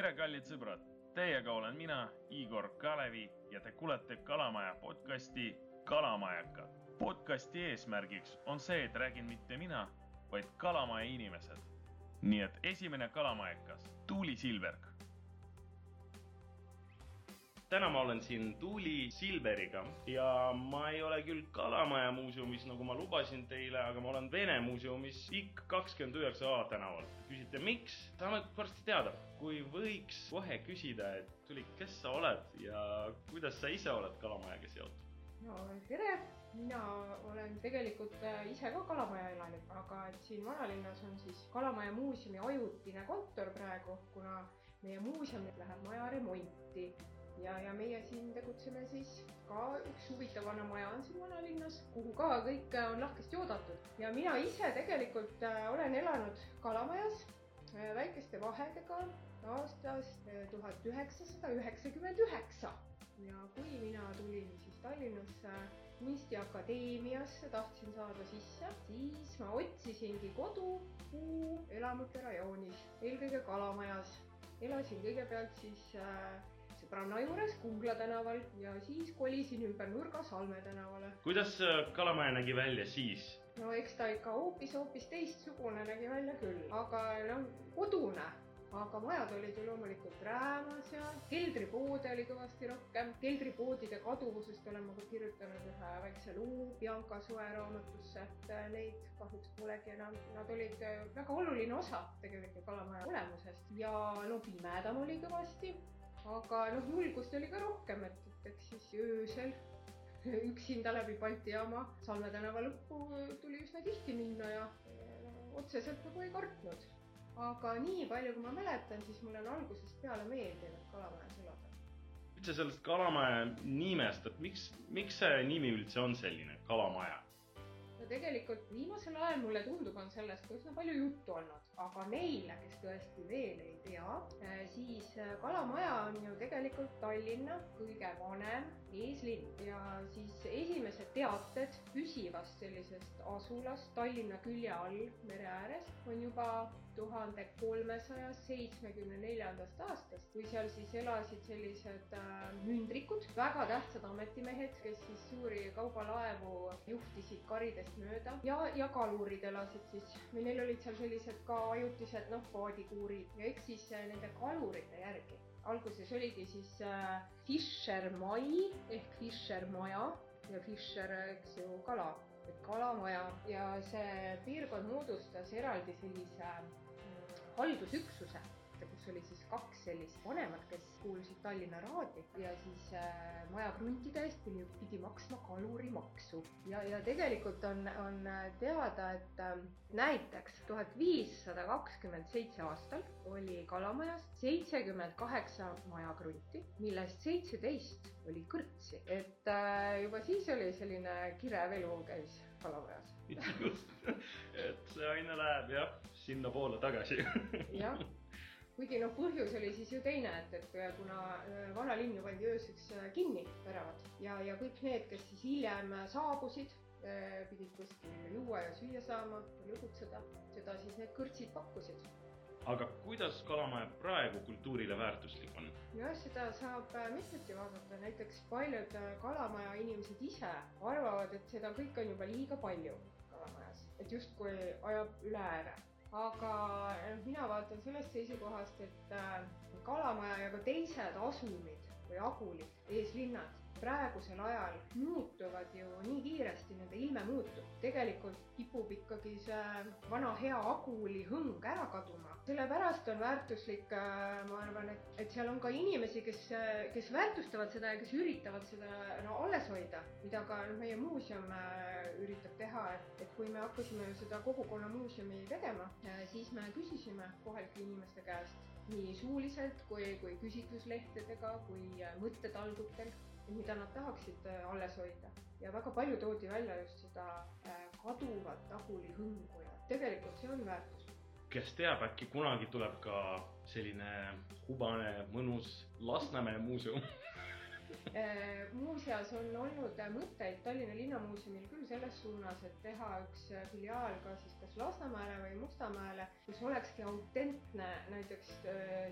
tere, kallid sõbrad, teiega olen mina, Igor Kalevi ja te kuulete Kalamaja podcasti Kalamajaka. podcasti eesmärgiks on see, et räägin mitte mina, vaid Kalamaja inimesed. nii et esimene Kalamajakas, Tuuli Silberg täna ma olen siin Tuuli Silveriga ja ma ei ole küll Kalamaja muuseumis, nagu ma lubasin teile, aga ma olen Vene muuseumis IK kakskümmend üheksa A tänaval. küsite, miks? tahame varsti teada. kui võiks kohe küsida, et Tuuli, kes sa oled ja kuidas sa ise oled Kalamajaga seotud? no tere, mina olen tegelikult äh, ise ka Kalamaja elanik, aga et siin vanalinnas on siis Kalamaja muuseumi ajutine kontor praegu, kuna meie muuseum läheb maja remonti. Ja, ja meie siin tegutseme siis ka üks huvitav vana maja on siin vanalinnas, kuhu ka kõik äh, on lahkesti oodatud. Ja mina ise tegelikult äh, olen elanud Kalamajas äh, väikeste vahedega aastast tuhat üheksasada üheksakümmend üheksa. Ja kui mina tulin siis Tallinnasse kunstiakadeemiasse, tahtsin saada sisse, siis ma otsisingi kodu elamute rajoonis, eelkõige Kalamajas. Elasin kõigepealt siis äh, sõbranna juures Kungla tänaval ja siis kolisin ümber nurga Salme tänavale. kuidas äh, Kalamaja nägi välja siis? no eks ta ikka hoopis-hoopis teistsugune nägi välja küll, aga noh, kodune aga majad olid ju loomulikult räämas ja keldripoode oli kõvasti rohkem. keldripoodide kaduvusest olen ma ka kirjutanud ühe väikse loo Bianca Soe raamatusse, et äh, neid kahjuks polegi enam. Nad olid äh, väga oluline osa tegelikult kalamaja olemusest ja no pimedam oli kõvasti aga noh, julgust oli ka rohkem, et, et eks siis öösel üksinda läbi Balti jaama Salme tänava lõppu tuli üsna tihti minna ja otseselt nagu ei kartnud. Aga nii palju, kui ma mäletan, siis mulle on algusest peale meeldinud Kalamajas elada. üldse sellest Kalamaja nimest, et miks, miks see nimi üldse on selline, Kalamaja? Tegelikult viimasel ajal mulle tundub, on sellest ka üsna palju juttu olnud, aga neile, kes tõesti veel ei tea, eh, siis eh, Kalamaja on ju tegelikult Tallinna kõige vanem eeslinn. Ja siis esimesed teated püsivast sellisest asulast Tallinna külje all mere ääres on juba tuhande kolmesaja seitsmekümne neljandast aastast, kui seal siis elasid sellised äh, mündrikud, väga tähtsad ametimehed, kes siis suuri kaubalaevu juhtisid karidest mööda. Ja, ja kalurid elasid siis. Või neil olid seal sellised ka ajutised noh, paadikuurid. Ja eks siis äh, nende kalurite järgi alguses oligi siis äh, Fischer mai ehk Fischer maja ja Fischer, eks ju, kala, et kalamaja. Ja see piirkond moodustas eraldi sellise äh, haldusüksuse oli siis kaks sellist vanemat, kes kuulusid Tallinna Raadi ja siis äh, maja kruntide eest pidi, pidi maksma kalurimaksu. ja, ja tegelikult on, on teada, et äh, näiteks tuhat viissada kakskümmend seitse aastal oli Kalamajas seitsekümmend kaheksa majakrunti, millest seitseteist oli kõrtsi, et äh, juba siis oli selline kirev elu käis Kalamajas. just, et see aina läheb jah, sinnapoole tagasi jah kuigi noh, põhjus oli siis ju teine, et, et kuna äh, vanalinn ju pandi ööseks äh, kinni, väravad. Ja, ja kõik need, kes siis hiljem saabusid, äh, pidid kuskil juua ja süüa saama, lõbutseda, seda siis need kõrtsid pakkusid. Aga kuidas Kalamaja praegu kultuurile väärtuslik on? jah, seda saab mitmeti vaadata, näiteks paljud Kalamaja inimesed ise arvavad, et seda kõike on juba liiga palju Kalamajas, et justkui ajab üle ääre aga noh, mina vaatan sellest seisukohast, et äh, Kalamaja ja ka teised asumid või agulid, eeslinnad praegusel ajal muutuvad ju nii kiiresti, nende ilme muutub. tegelikult kipub ikkagi see vana hea Aguli hõng ära kaduma. sellepärast on väärtuslik, äh, ma arvan, et, et seal on ka inimesi, kes, kes väärtustavad seda ja kes üritavad seda no alles hoida, mida ka noh, meie muuseum äh, üritab teha, et, et kui me hakkasime seda kogukonna muuseumi tegema, äh, siis me küsisime kohalike inimeste käest nii suuliselt kui, kui küsitluslehtedega kui mõttetalgutel mida nad tahaksid äh, alles hoida ja väga palju toodi välja just seda äh, kaduvat tagulihõngu ja tegelikult see on väärtus. kes teab, äkki kunagi tuleb ka selline hubane, mõnus Lasnamäe muuseum muuseas on olnud mõtteid Tallinna Linnamuuseumil küll selles suunas, et teha üks filiaal ka siis kas Lasnamäele või Mustamäele, kus olekski autentne näiteks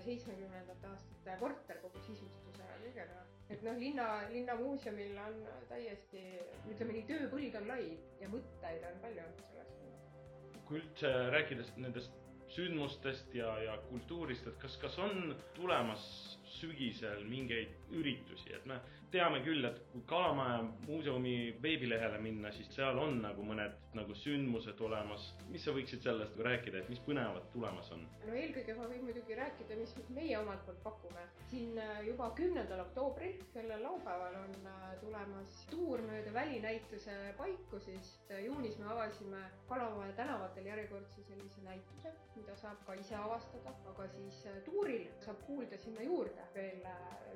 seitsmekümnendate aastate korter kogu sisustuse ja kõigega. et noh, linna, linnamuuseumil on täiesti, ütleme nii, tööpõld on lai ja mõtteid on palju selles suunas. kui üldse rääkida nendest sündmustest ja, ja kultuurist, et kas, kas on tulemas sügisel mingeid üritusi, et me teame küll, et kui Kalamaja muuseumi veebilehele minna, siis seal on nagu mõned nagu sündmused olemas. mis sa võiksid sellest rääkida, et mis põnevat tulemas on? no eelkõige ma võin muidugi rääkida, mis meie omalt poolt pakume. siin äh, juba kümnendal oktoobril, sellel laupäeval on äh, tulemas tuur mööda välinäituse paiku, sest äh, juunis me avasime Kalamaja tänavatel järjekordse sellise näituse, mida saab ka ise avastada, aga siis tuuril saab kuulda sinna juurde veel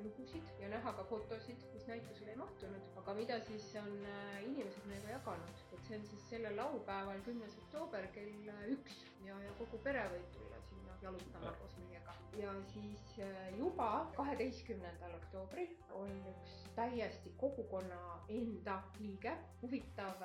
lugusid ja näha ka fotosid mis näitusele ei mahtunud, aga mida siis on äh, inimesed meiega jaganud. et see on siis sellel laupäeval, kümnes oktoober kell äh, üks ja, ja kogu pere võib tulla sinna jalutama koos meiega. ja siis äh, juba kaheteistkümnendal oktoobril on üks täiesti kogukonna enda liige, huvitav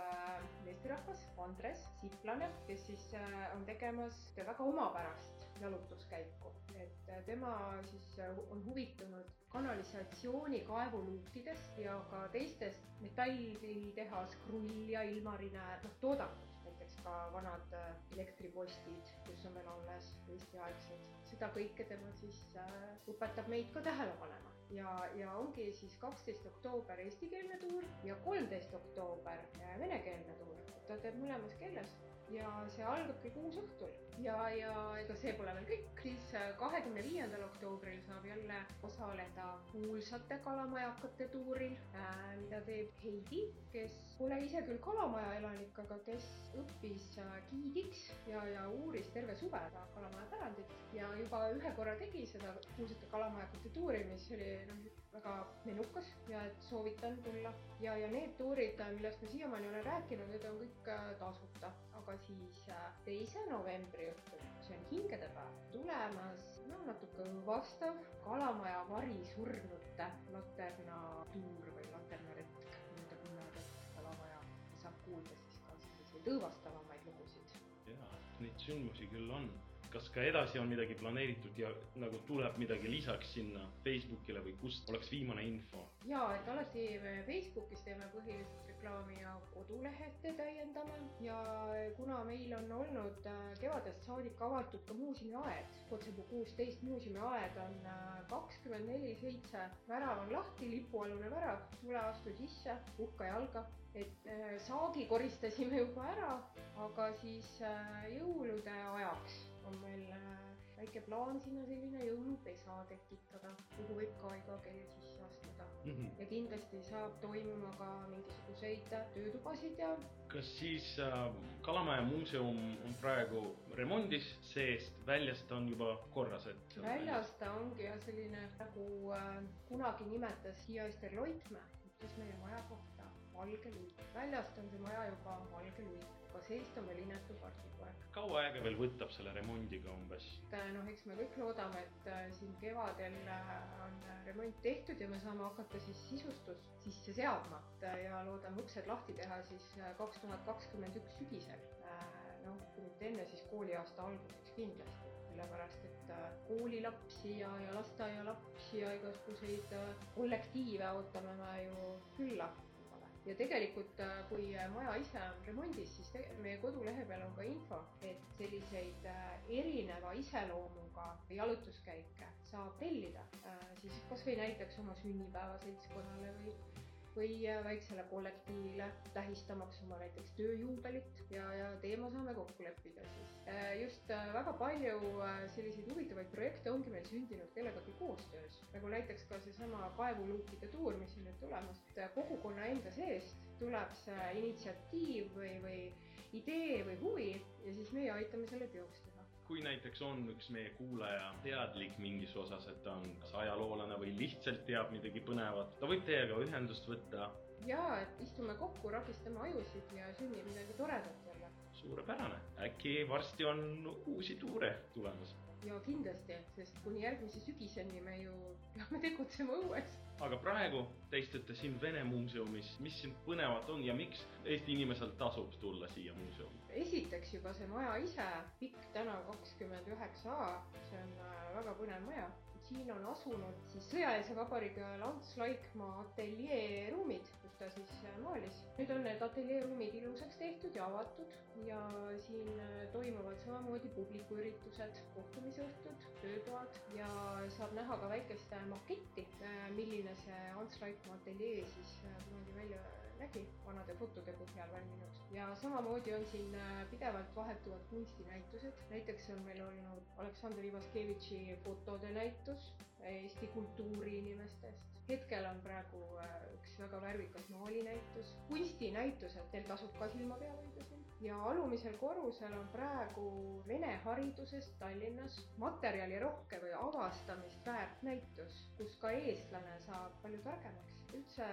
meesterahvas, Andres Siplane, kes siis on tegemas väga omapärast jalutuskäiku. Et tema siis on huvitunud kanalisatsiooni kaevuluukidest ja ka teistest metallitehas, krull ja ilmarinne, noh toodangust, näiteks ka vanad äh, elektripostid, mis on veel alles Eesti-aegsed. seda kõike tema siis äh, õpetab meid ka tähele panema ja, ja ongi siis kaksteist oktoober eestikeelne tuur ja kolmteist oktoober äh, venekeelne tuur. ta teeb mõlemas keeles ja see algab kell kuus õhtul. Ja, ja ega see pole veel kõik, siis äh, kahekümne viiendal oktoobril saab jälle osaleda kuulsate kalamajakate tuuril äh,, mida teeb Heidi, kes pole ise küll Kalamaja elanik, aga kes õppis giidiks ja, ja uuris terve suve Kalamaja pärandit ja juba ühe korra tegi seda kuulsate kalamajakate tuuri, mis oli noh, väga menukas ja et soovitan tulla. ja, ja need tuurid, millest ma siiamaani olen rääkinud, need on kõik äh, tasuta, aga siis äh, teise novembri õhtul, see on hingedepäev, tulemas no natuke vastav Kalamaja varisurnute laterna õõvastavamaid lugusid. jaa, neid sündmusi küll on kas ka edasi on midagi planeeritud ja nagu tuleb midagi lisaks sinna Facebookile või kust oleks viimane info? ja, et alati me Facebookis teeme põhiliselt reklaami ja kodulehte täiendame ja kuna meil on olnud äh, kevadest saadik avatud ka muuseumiaed, Kotsepuu kuusteist muuseumiaed on äh, kakskümmend neli seitse, värav on lahti, lipualune värav, tule astu sisse, puhka jalga et äh, saagi koristasime juba ära, aga siis jõulude ajaks on meil äh, väike plaan sinna selline jõulupesa tekitada, kuhu võib ka iga kell sisse astuda mm. -hmm. ja kindlasti saab toimuma ka mingisuguseid töötubasid ja. kas siis äh, Kalamaja muuseum on praegu remondis, seest, väljast on juba korras, et? väljas ta ongi jah selline nagu äh, kunagi nimetas Hiia Ester Loitmäe, ütles meie maja kohta valge luik. väljast on see maja juba valge luik aga seest on veel inetu partikoer. kaua aega veel võtab selle remondiga umbes? noh, eks me kõik loodame, et äh, siin kevadel äh, on remont tehtud ja me saame hakata siis sisustust sisse seadma ja loodame uksed lahti teha siis äh, kaks tuhat kakskümmend üks sügisel. noh, kui mitte enne, siis kooliaasta alguseks kindlasti sellepärast et koolilapsi ja, ja lasteaialapsi ja igasuguseid kollektiive ootame me ju külla ja tegelikult, äh, kui äh, maja ise on remondis, siis meie kodulehe peal on ka info, et selliseid äh, erineva iseloomuga jalutuskäike saab tellida. Siis kasvõi näiteks oma sünnipäevaseltskonnale või või väiksele kollektiivile tähistamaks oma näiteks tööjuubelit ja, ja teema saame kokku leppida siis. Äh, just äh, väga palju äh, selliseid huvitavaid projekte ongi meil sündinud kellegagi koostöös, nagu näiteks ka seesama kaevuluukide tuur, mis on nüüd tulemas. kogukonna enda seest tuleb see initsiatiiv või, või idee või huvi ja siis meie aitame selle teoks teha kui näiteks on üks meie kuulaja teadlik mingis osas, et ta on kas ajaloolane või lihtsalt teab midagi põnevat, ta võib teiega ühendust võtta. ja, et istume kokku, rakistame ajusid ja sünnib midagi toredat jälle. suurepärane, äkki varsti on uusi tuure tulemas. Ja kindlasti, sest kuni järgmise sügiseni me ju peame tegutsema õues. aga praegu te istute siin Vene muuseumis, mis siin põnevat on ja miks Eesti inimesel tasub tulla siia muuseumi? esiteks juba see maja ise, Pikk tänav kakskümmend üheksa A, see on äh, väga põnev maja. Siin on asunud siis sõjalise vabariigi ajal Ants Laikmaa ateljee ruumid, kus ta siis äh, maalis. nüüd on need ateljee ruumid ilusaks tehtud ja avatud ja siin äh, toimuvad samamoodi publikuüritused, kohtumisõhtud, töötoad ja saab näha ka väikest äh, maketti, milline see Ants Laikmaa ateljee siis kunagi välja nägi, vanade fotode põhjal valminud. ja samamoodi on siin äh, pidevalt vahetuvad kunstinäitused, näiteks on meil olnud Aleksandr Ivaskevitši fotode näitus Eesti kultuuriinimestest. hetkel on praegu äh, üks väga värvikas maalinäitus, kunstinäitused, teil tasub ka silma peal hoida siin. ja alumisel korrusel on praegu vene haridusest Tallinnas materjalirohke või avastamist väärt näitus, kus ka eestlane saab palju targemaks üldse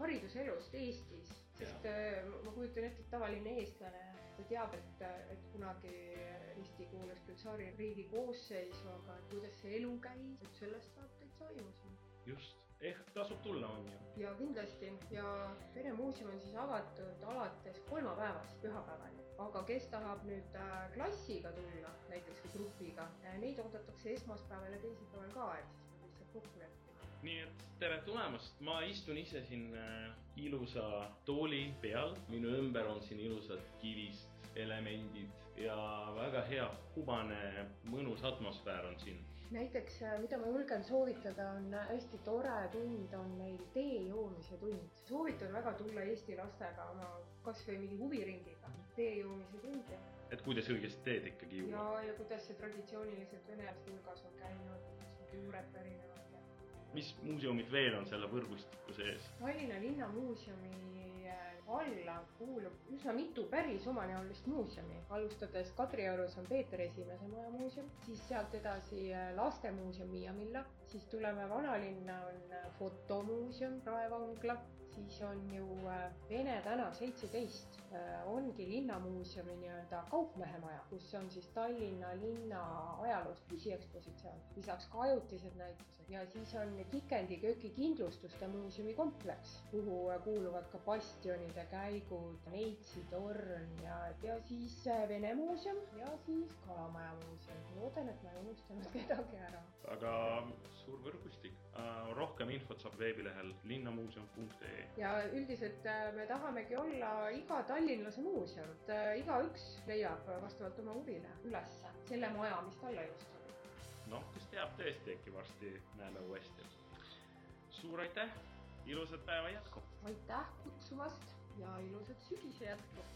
hariduselust Eestis, sest äh, ma kujutan ette, et tavaline eestlane ta teab, et, et kunagi Eesti kuulus küll tsaaririigi koosseisu, aga kuidas see elu käis, et sellest saab täitsa aimu siin. just, ehk tasub tulla, on ju. ja kindlasti ja Vene muuseum on siis avatud alates kolmapäevast pühapäevani, aga kes tahab nüüd äh, klassiga tulla, näiteks või grupiga, neid oodatakse esmaspäeval ja teisipäeval ka, et siis nad lihtsalt kokku leppima. Nii et tere tulemast, ma istun ise siin äh, ilusa tooli peal, minu ümber on siin ilusad kivist elemendid ja väga hea hubane mõnus atmosfäär on siin. näiteks, mida ma julgen soovitada, on hästi tore tund, on meil tee joomise tund. soovitan väga tulla Eesti lastega oma kasvõi mingi huviringiga, tee joomise tundi. Et kuidas õigesti teed ikkagi ja juua,, ja kuidas see traditsiooniliselt venelaste hulgas on käinud, juured pärinevad. ja mis muuseumid veel on selle võrgustiku sees? Tallinna Linnamuuseumi äh, alla kuulub üsna mitu päris omanäolist muuseumi, alustades Kadriorus on Peeter Esimese Maja muuseum, siis sealt edasi äh, lastemuuseum Miia Milla, siis tuleme vanalinna on äh, fotomuuseum Raevangla, siis on ju äh, Vene tänav seitseteist, ongi linnamuuseumi nii-öelda kaupmehe maja, kus on siis Tallinna linna ajaloost püsiekspositsioon, lisaks ka ajutised näitused ja siis on Kikendi köögi kindlustuste muuseumi kompleks, kuhu äh, kuuluvad ka bastionide käigud, Neitsi torn ja, ja siis äh, Vene muuseum ja siis Kalamaja muuseum. loodan, et ma ei unustanud kedagi ära. väga suur võrgustik. Rohkem infot saab veebilehel linnamuuseum.ee. ja üldiselt äh, me tahamegi olla iga tallinlase muuseum, et äh, igaüks leiab vastavalt oma huvile ülesse selle maja, mis talle just sobib. noh, kes teab tõesti, äkki varsti näeme uuesti. suur aitäh, ilusat päeva jätku. aitäh kutsumast ja ilusat sügise jätku